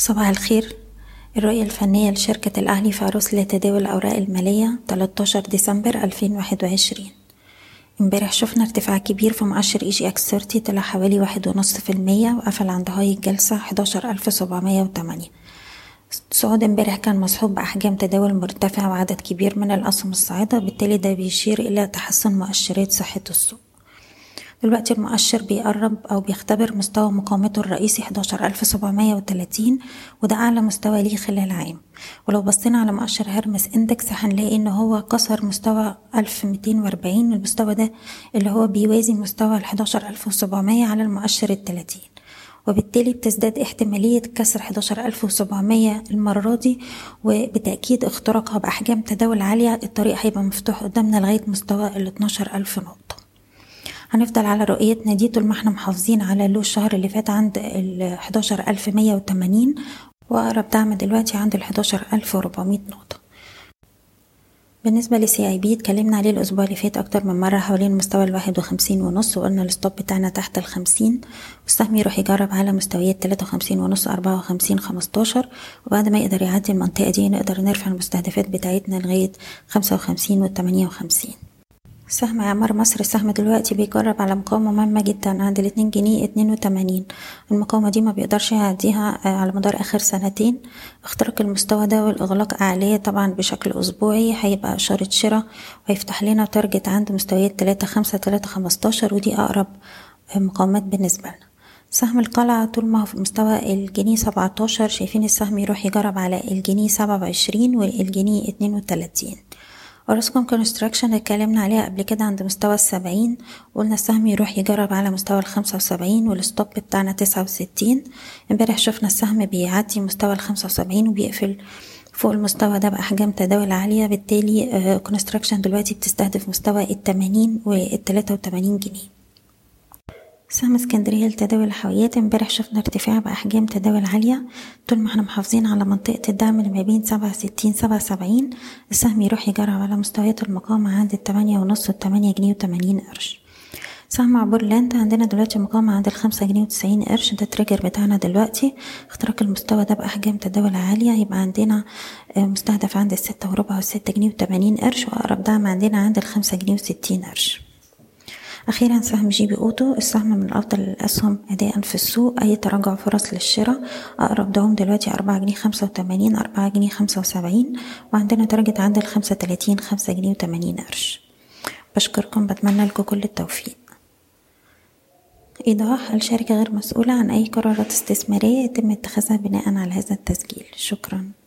صباح الخير. الرؤية الفنية لشركة الأهلي فاروس لتداول الأوراق المالية 13 ديسمبر 2021 امبارح شفنا ارتفاع كبير في مؤشر EGX 30 طلع حوالي واحد ونص في المية وقفل عند high الجلسة 11708 الصعود امبارح كان مصحوب بأحجام تداول مرتفعة وعدد كبير من الأسهم الصاعدة بالتالي ده بيشير إلى تحسن مؤشرات صحة السوق. دلوقتي المؤشر بيقرب أو بيختبر مستوى مقاومته الرئيسي 11730 وده أعلى مستوى ليه خلال عام. ولو بصينا على مؤشر هرمس index هنلاقي إن هو كسر مستوى 1240 المستوى ده اللي هو بيوازي مستوى ال 11700 على المؤشر التلاتين. وبالتالي بتزداد احتمالية كسر 11700 المرة دي وبتأكيد اختراقها بأحجام تداول عالية الطريق هيبقى مفتوح قدامنا لغاية مستوى ال 12000 نقطة. هنفضل على رؤيتنا دي طول ما إحنا محافظين على ال low الشهر اللي فات عند ال 11180 وأقرب دعم دلوقتي عند ال 11400 نقطة. بالنسبة ل CIB اتكلمنا عليه الأسبوع اللي فات أكتر من مرة حوالين مستوى الواحد وخمسين ونص وقلنا ال stop بتاعنا تحت الخمسين والسهم يروح يجرب على مستويات تلاتة وخمسين ونص أربعة وخمسين خمستاشر. وبعد ما يقدر يعدي المنطقة دي نقدر نرفع المستهدفات بتاعتنا لغاية خمسة وخمسين والتمانية وخمسين. سهم إعمار مصر. السهم دلوقتي بيجرب على مقاومة مهمة جدا عند الاتنين جنيه اتنين وتمانين. المقاومة دي ما بيقدرش يعديها على مدار آخر سنتين. اختراق المستوى ده والإغلاق أعلاه طبعا بشكل أسبوعي هيبقى إشارة شراء وهيفتح لنا target عند مستويات تلاتة خمسة تلاتة خمستاشر ودي أقرب مقاومات بالنسبة لنا. سهم القلعة طول ما هو في مستوى الجنيه سبعتاشر شايفين السهم يروح يجرب على الجنيه سبعة وعشرين والجنيه اتنين وتلاتين. Orascom Construction اتكلمنا عليها قبل كده عند مستوى السبعين قلنا السهم يروح يجرب على مستوى الخمسة وسبعين وال stop بتاعنا تسعة وستين. امبارح شفنا السهم بيعدي مستوى الخمسة وسبعين وبيقفل فوق المستوى ده بأحجام تداول عالية بالتالي Construction دلوقتي بتستهدف مستوى التمانين والتلاتة وتمانين جنيه. سهم اسكندرية لتداول الحاويات. امبارح شفنا ارتفاع بأحجام تداول عالية. طول ما إحنا محافظين على منطقة الدعم اللي ما بين سبعة ستين سبعة سبعين السهم يروح يجرب على مستويات المقاومة عند التمانية ونص والتمانية جنيه وتمانين قرش. سهم Obour Land عندنا دلوقتي مقاومة عند الخمسة جنيه وتسعين قرش. ده ال trigger بتاعنا دلوقتي. اختراق المستوى ده بأحجام تداول عالية. يبقى عندنا مستهدف عند الستة وربع والستة جنيه وتمانين قرش وأقرب دعم عندنا عند الخمسة جنيه وستين قرش. أخيرا سهم GB Auto السهم من أفضل الأسهم أداء في السوق أي تراجع فرص للشراء أقرب دعم دلوقتي أربعة جنيه خمسة وتمانين أربعة جنيه خمسة وسبعين وعندنا تارجت عند الخمسة تلاتين خمسة جنيه وتمانين قرش. بشكركم بتمنى لكم كل التوفيق. إيضاح الشركة غير مسؤولة عن أي قرارات استثمارية يتم اتخاذها بناء على هذا التسجيل. شكراً.